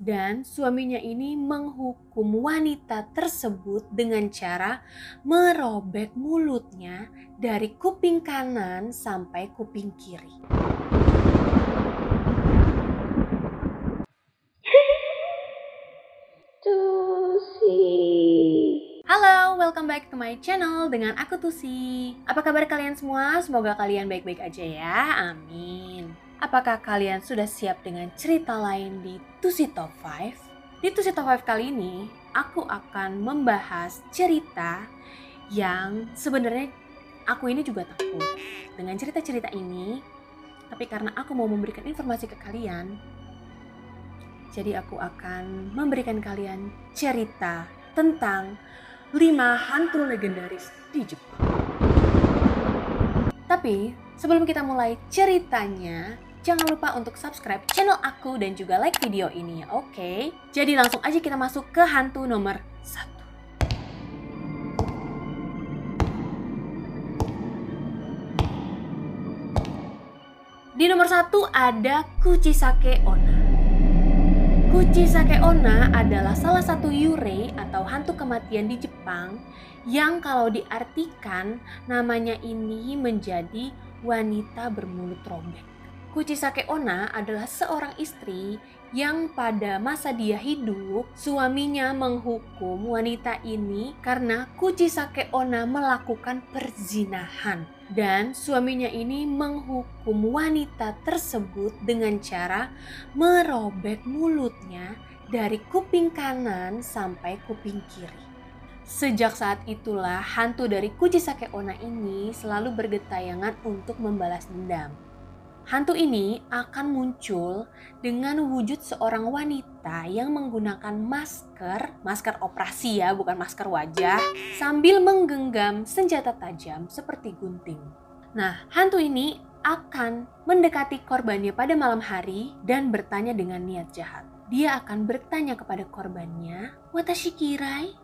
dan suaminya ini menghukum wanita tersebut dengan cara merobek mulutnya dari kuping kanan sampai kuping kiri. Halo, welcome back to my channel dengan aku Tusi. Apa kabar kalian semua? Semoga kalian baik-baik aja ya. Amin. Apakah kalian sudah siap dengan cerita lain di Tusi Top 5? Di Tusi Top 5 kali ini, aku akan membahas cerita yang sebenarnya aku ini juga takut. Dengan cerita-cerita ini, tapi karena aku mau memberikan informasi ke kalian, jadi aku akan memberikan kalian cerita tentang 5 hantu legendaris di Jepang. Tapi sebelum kita mulai ceritanya, jangan lupa untuk subscribe channel aku dan juga like video ini ya, oke? Okay? Jadi langsung aja kita masuk ke hantu nomor 1. Di nomor satu ada Kuchisake Onna. Kuchisake Onna adalah salah satu yurei atau hantu kematian di Jepang yang kalau diartikan namanya ini menjadi wanita bermulut robek. Kuchisake Onna adalah seorang istri yang pada masa dia hidup, suaminya menghukum wanita ini karena Kuchisake Onna melakukan perzinahan. Dan suaminya ini menghukum wanita tersebut dengan cara merobek mulutnya dari kuping kanan sampai kuping kiri. Sejak saat itulah hantu dari Kuchisake Onna ini selalu bergetayangan untuk membalas dendam. Hantu ini akan muncul dengan wujud seorang wanita yang menggunakan masker, masker operasi ya, bukan masker wajah, sambil menggenggam senjata tajam seperti gunting. Nah, hantu ini akan mendekati korbannya pada malam hari dan bertanya dengan niat jahat. Dia akan bertanya kepada korbannya, "Watashi kirai?"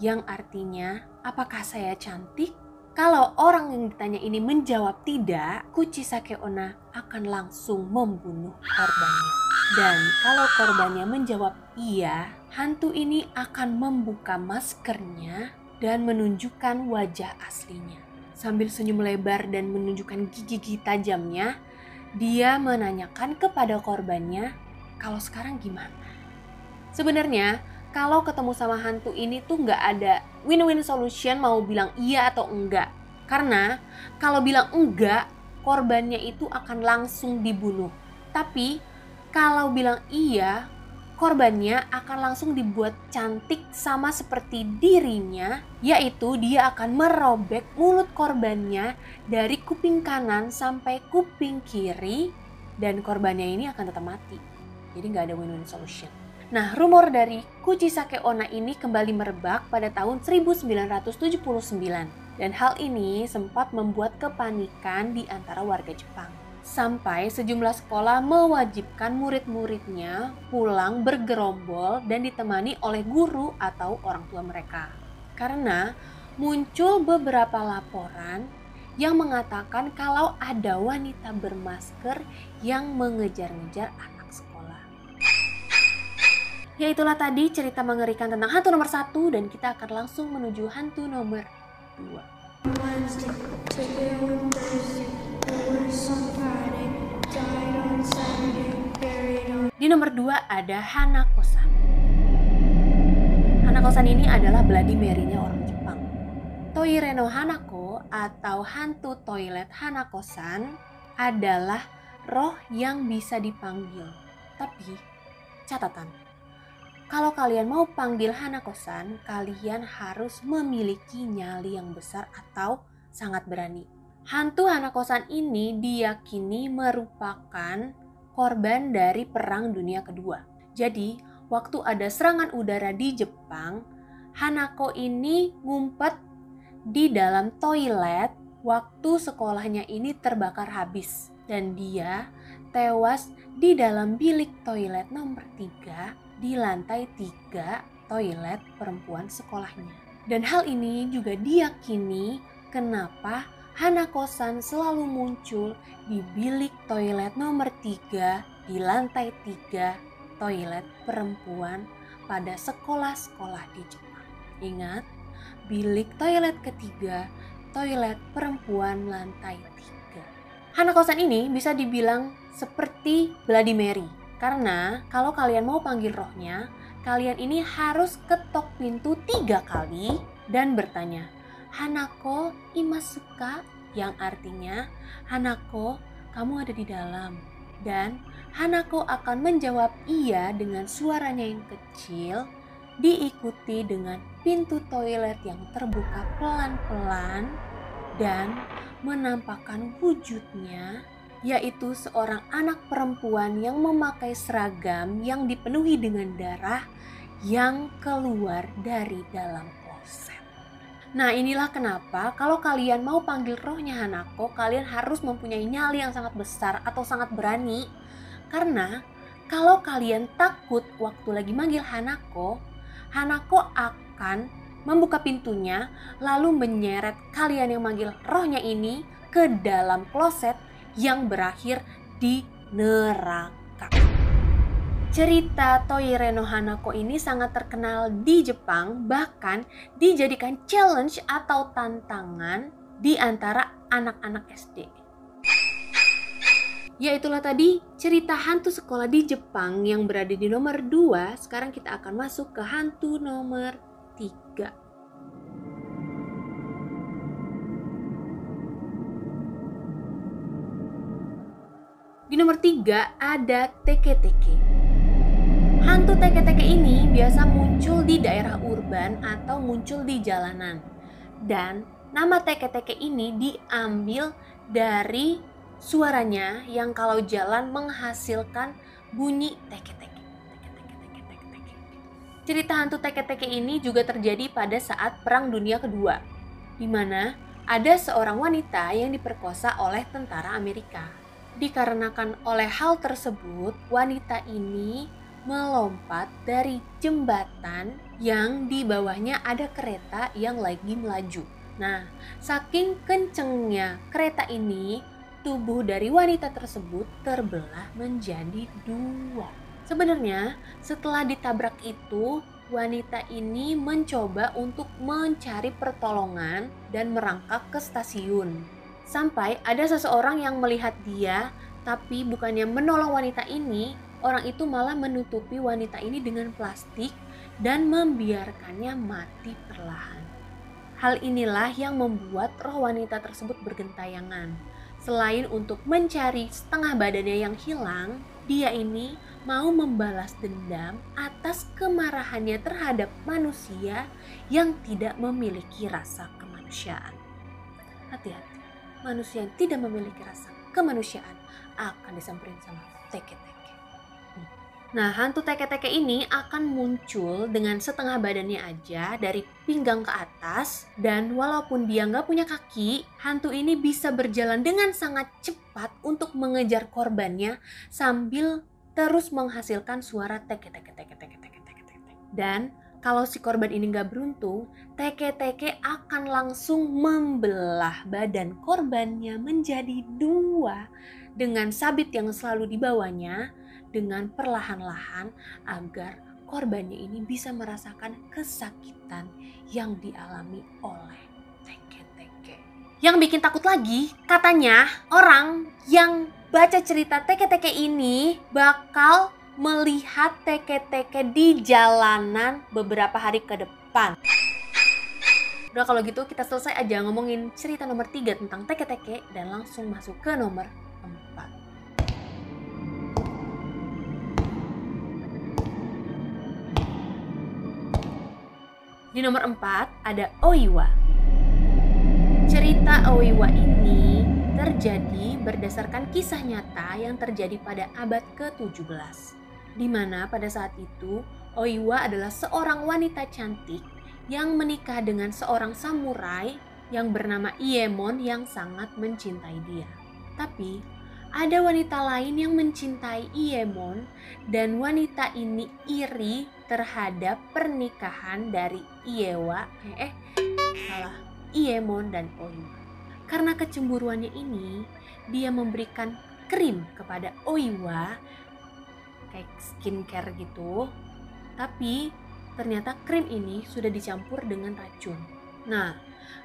Yang artinya, "Apakah saya cantik?" Kalau orang yang ditanya ini menjawab tidak, Kuchisake Onna akan langsung membunuh korbannya. Dan kalau korbannya menjawab iya, hantu ini akan membuka maskernya dan menunjukkan wajah aslinya. Sambil senyum lebar dan menunjukkan gigi-gigi tajamnya, dia menanyakan kepada korbannya, kalau sekarang gimana? Sebenarnya kalau ketemu sama hantu ini tuh nggak ada win-win solution mau bilang iya atau enggak. Karena kalau bilang enggak, korbannya itu akan langsung dibunuh. Tapi kalau bilang iya, korbannya akan langsung dibuat cantik sama seperti dirinya, yaitu dia akan merobek mulut korbannya dari kuping kanan sampai kuping kiri, dan korbannya ini akan tetap mati. Jadi nggak ada win-win solution. Nah, rumor dari Kuchisake Onna ini kembali merebak pada tahun 1979 dan hal ini sempat membuat kepanikan di antara warga Jepang. Sampai sejumlah sekolah mewajibkan murid-muridnya pulang bergerombol dan ditemani oleh guru atau orang tua mereka. Karena muncul beberapa laporan yang mengatakan kalau ada wanita bermasker yang mengejar-ngejar anak Ya itulah tadi cerita mengerikan tentang hantu nomor satu dan kita akan langsung menuju hantu nomor dua. Di nomor dua ada Hanakosan. Hanakosan ini adalah Bloody Mary-nya orang Jepang. Toireno Hanako atau hantu toilet Hanakosan adalah roh yang bisa dipanggil. Tapi catatan, kalau kalian mau panggil Hanakosan, kalian harus memiliki nyali yang besar atau sangat berani. Hantu Hanakosan ini diyakini merupakan korban dari Perang Dunia Kedua. Jadi, waktu ada serangan udara di Jepang, Hanako ini ngumpet di dalam toilet waktu sekolahnya ini terbakar habis. Dan dia tewas di dalam bilik toilet nomor 3 di lantai tiga toilet perempuan sekolahnya. Dan hal ini juga diyakini kenapa Hanakosan selalu muncul di bilik toilet nomor tiga di lantai tiga toilet perempuan pada sekolah-sekolah di Jepang. Ingat, bilik toilet ketiga, toilet perempuan lantai tiga. Hanakosan ini bisa dibilang seperti Bloody Mary. Karena kalau kalian mau panggil rohnya, kalian ini harus ketok pintu tiga kali dan bertanya, Hanako imasuka yang artinya Hanako kamu ada di dalam. Dan Hanako akan menjawab iya dengan suaranya yang kecil diikuti dengan pintu toilet yang terbuka pelan-pelan dan menampakkan wujudnya yaitu seorang anak perempuan yang memakai seragam yang dipenuhi dengan darah yang keluar dari dalam kloset. Nah inilah kenapa kalau kalian mau panggil rohnya Hanako, kalian harus mempunyai nyali yang sangat besar atau sangat berani. Karena kalau kalian takut waktu lagi manggil Hanako, Hanako akan membuka pintunya lalu menyeret kalian yang manggil rohnya ini ke dalam kloset yang berakhir di neraka. Cerita Toire no Hanako ini sangat terkenal di Jepang, bahkan dijadikan challenge atau tantangan di antara anak-anak SD. Yaitulah tadi cerita hantu sekolah di Jepang yang berada di nomor 2. Sekarang kita akan masuk ke hantu nomor 3. Nomor tiga ada teke-teke. Hantu teke-teke ini biasa muncul di daerah urban atau muncul di jalanan. Dan nama teke-teke ini diambil dari suaranya yang kalau jalan menghasilkan bunyi teke-teke. Cerita hantu teke-teke ini juga terjadi pada saat Perang Dunia Kedua, di mana ada seorang wanita yang diperkosa oleh tentara Amerika. Dikarenakan oleh hal tersebut, wanita ini melompat dari jembatan yang di bawahnya ada kereta yang lagi melaju. Nah, saking kencengnya kereta ini, tubuh dari wanita tersebut terbelah menjadi dua. Sebenarnya, setelah ditabrak itu, wanita ini mencoba untuk mencari pertolongan dan merangkak ke stasiun. Sampai ada seseorang yang melihat dia, tapi bukannya menolong wanita ini, orang itu malah menutupi wanita ini dengan plastik dan membiarkannya mati perlahan. Hal inilah yang membuat roh wanita tersebut bergentayangan. Selain untuk mencari setengah badannya yang hilang, dia ini mau membalas dendam atas kemarahannya terhadap manusia yang tidak memiliki rasa kemanusiaan. Hati-hati manusia yang tidak memiliki rasa kemanusiaan akan disamperin sama teke-teke. Nah, hantu teke-teke ini akan muncul dengan setengah badannya aja dari pinggang ke atas dan walaupun dia nggak punya kaki, hantu ini bisa berjalan dengan sangat cepat untuk mengejar korbannya sambil terus menghasilkan suara teke-teke teke-teke teke-teke teke. Dan kalau si korban ini nggak beruntung, teke-teke akan langsung membelah badan korbannya menjadi dua dengan sabit yang selalu dibawanya dengan perlahan-lahan agar korbannya ini bisa merasakan kesakitan yang dialami oleh teke-teke. Yang bikin takut lagi, katanya orang yang baca cerita teke-teke ini bakal melihat teke-teke di jalanan beberapa hari ke depan. Udah kalau gitu kita selesai aja ngomongin cerita nomor 3 tentang teke-teke dan langsung masuk ke nomor 4. Di nomor 4 ada Oiwa. Cerita Oiwa ini terjadi berdasarkan kisah nyata yang terjadi pada abad ke-17 di mana pada saat itu Oiwa adalah seorang wanita cantik yang menikah dengan seorang samurai yang bernama Iemon yang sangat mencintai dia. Tapi ada wanita lain yang mencintai Iemon dan wanita ini iri terhadap pernikahan dari Iewa eh, eh salah Iemon dan Oiwa. Karena kecemburuannya ini, dia memberikan krim kepada Oiwa kayak skincare gitu. Tapi ternyata krim ini sudah dicampur dengan racun. Nah,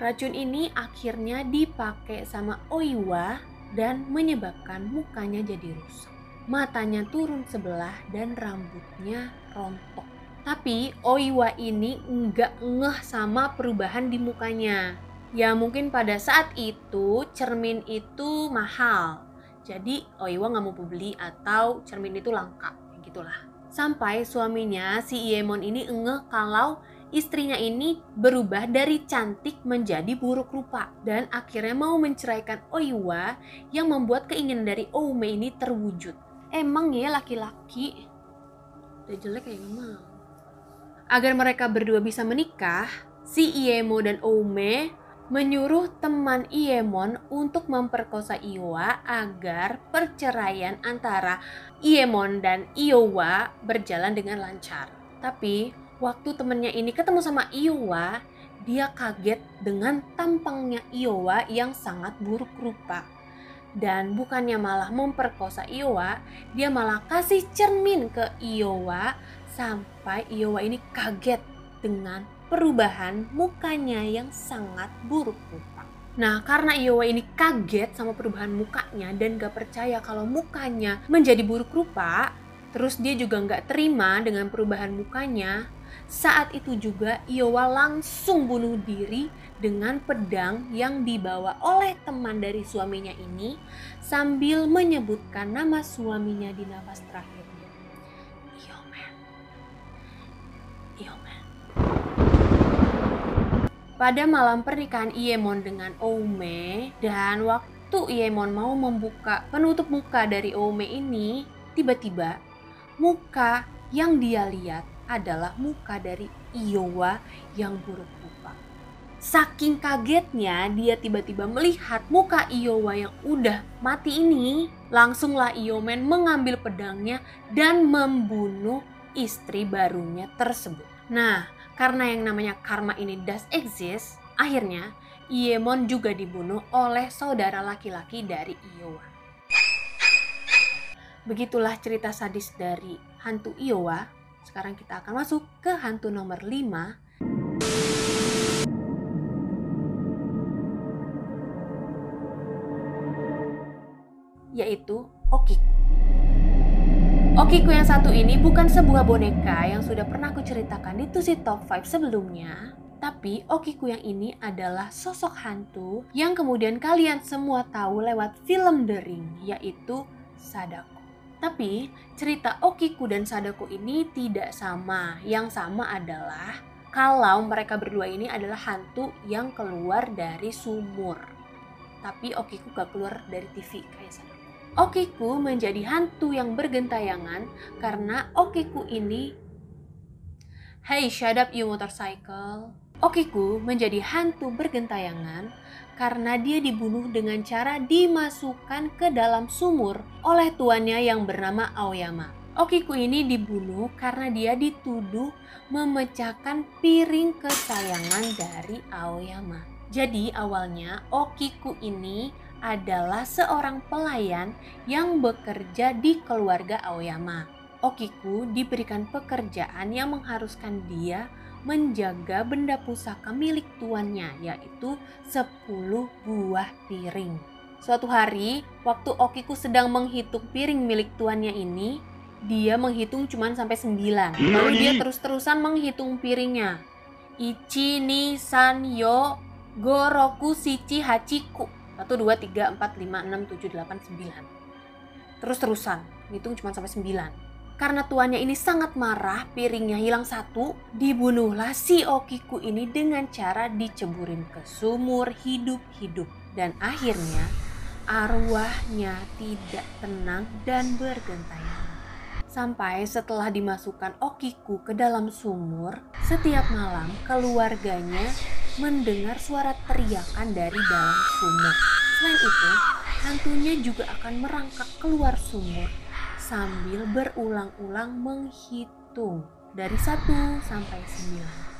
racun ini akhirnya dipakai sama Oiwa dan menyebabkan mukanya jadi rusak. Matanya turun sebelah dan rambutnya rontok. Tapi Oiwa ini nggak ngeh sama perubahan di mukanya. Ya mungkin pada saat itu cermin itu mahal. Jadi Oiwa nggak mau beli atau cermin itu langka. Gitulah. Sampai suaminya si Iemon ini ngeh kalau istrinya ini berubah dari cantik menjadi buruk rupa dan akhirnya mau menceraikan Oiwa yang membuat keinginan dari Oume ini terwujud. Emang ya laki-laki udah jelek kayak mau. Agar mereka berdua bisa menikah, si Iemo dan Oume menyuruh teman Iemon untuk memperkosa Iwa agar perceraian antara Iemon dan Iowa berjalan dengan lancar. Tapi waktu temennya ini ketemu sama Iowa, dia kaget dengan tampangnya Iowa yang sangat buruk rupa. Dan bukannya malah memperkosa Iowa, dia malah kasih cermin ke Iowa sampai Iowa ini kaget dengan perubahan mukanya yang sangat buruk rupa. Nah, karena Iowa ini kaget sama perubahan mukanya dan gak percaya kalau mukanya menjadi buruk rupa, terus dia juga gak terima dengan perubahan mukanya, saat itu juga Iowa langsung bunuh diri dengan pedang yang dibawa oleh teman dari suaminya ini sambil menyebutkan nama suaminya di nafas terakhirnya. Pada malam pernikahan Iemon dengan Oume dan waktu Iemon mau membuka penutup muka dari Oume ini, tiba-tiba muka yang dia lihat adalah muka dari Iowa yang buruk rupa. Saking kagetnya dia tiba-tiba melihat muka Iowa yang udah mati ini, langsunglah Iomen mengambil pedangnya dan membunuh istri barunya tersebut. Nah, karena yang namanya karma ini does exist, akhirnya Iemon juga dibunuh oleh saudara laki-laki dari Iowa. Begitulah cerita sadis dari hantu Iowa sekarang kita akan masuk ke hantu nomor 5 yaitu Okiku. Okiku yang satu ini bukan sebuah boneka yang sudah pernah aku ceritakan di Tusi Top 5 sebelumnya, tapi Okiku yang ini adalah sosok hantu yang kemudian kalian semua tahu lewat film The Ring, yaitu Sadako. Tapi cerita Okiku dan Sadako ini tidak sama. Yang sama adalah kalau mereka berdua ini adalah hantu yang keluar dari sumur. Tapi Okiku gak keluar dari TV kayak Sadako. Okiku menjadi hantu yang bergentayangan karena Okiku ini Hey, shut up you motorcycle. Okiku menjadi hantu bergentayangan karena dia dibunuh dengan cara dimasukkan ke dalam sumur oleh tuannya yang bernama Aoyama. Okiku ini dibunuh karena dia dituduh memecahkan piring kesayangan dari Aoyama. Jadi awalnya Okiku ini adalah seorang pelayan yang bekerja di keluarga Aoyama. Okiku diberikan pekerjaan yang mengharuskan dia menjaga benda pusaka milik tuannya yaitu 10 buah piring. Suatu hari, waktu Okiku sedang menghitung piring milik tuannya ini, dia menghitung cuma sampai 9. Lalu dia terus-terusan menghitung piringnya. Ichi, ni, san, yo, goroku, shichi, hachiku. 1, 2, 3, 4, 5, 6, 7, 8, 9. Terus-terusan, ngitung cuma sampai 9. Karena tuannya ini sangat marah, piringnya hilang satu, dibunuhlah si Okiku ini dengan cara diceburin ke sumur hidup-hidup. Dan akhirnya arwahnya tidak tenang dan bergentayangan. Sampai setelah dimasukkan Okiku ke dalam sumur, setiap malam keluarganya mendengar suara teriakan dari dalam sumur. Selain itu, hantunya juga akan merangkak keluar sumur sambil berulang-ulang menghitung dari 1 sampai 9.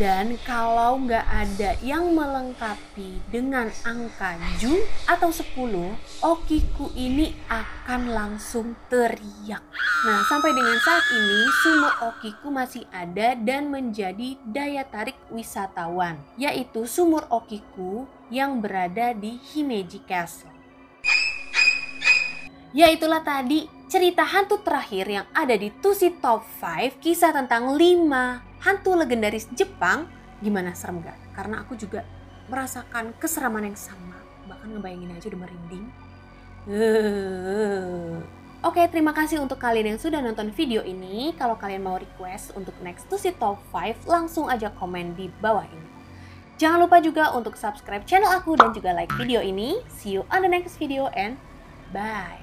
Dan kalau nggak ada yang melengkapi dengan angka Ju atau 10, Okiku ini akan langsung teriak. Nah, sampai dengan saat ini sumur Okiku masih ada dan menjadi daya tarik wisatawan, yaitu sumur Okiku yang berada di Himeji Castle. Ya itulah tadi cerita hantu terakhir yang ada di Tusi Top 5 kisah tentang 5 hantu legendaris Jepang gimana serem gak? Karena aku juga merasakan keseraman yang sama. Bahkan ngebayangin aja udah merinding. Uh. Oke, terima kasih untuk kalian yang sudah nonton video ini. Kalau kalian mau request untuk next to see top 5, langsung aja komen di bawah ini. Jangan lupa juga untuk subscribe channel aku dan juga like video ini. See you on the next video and bye.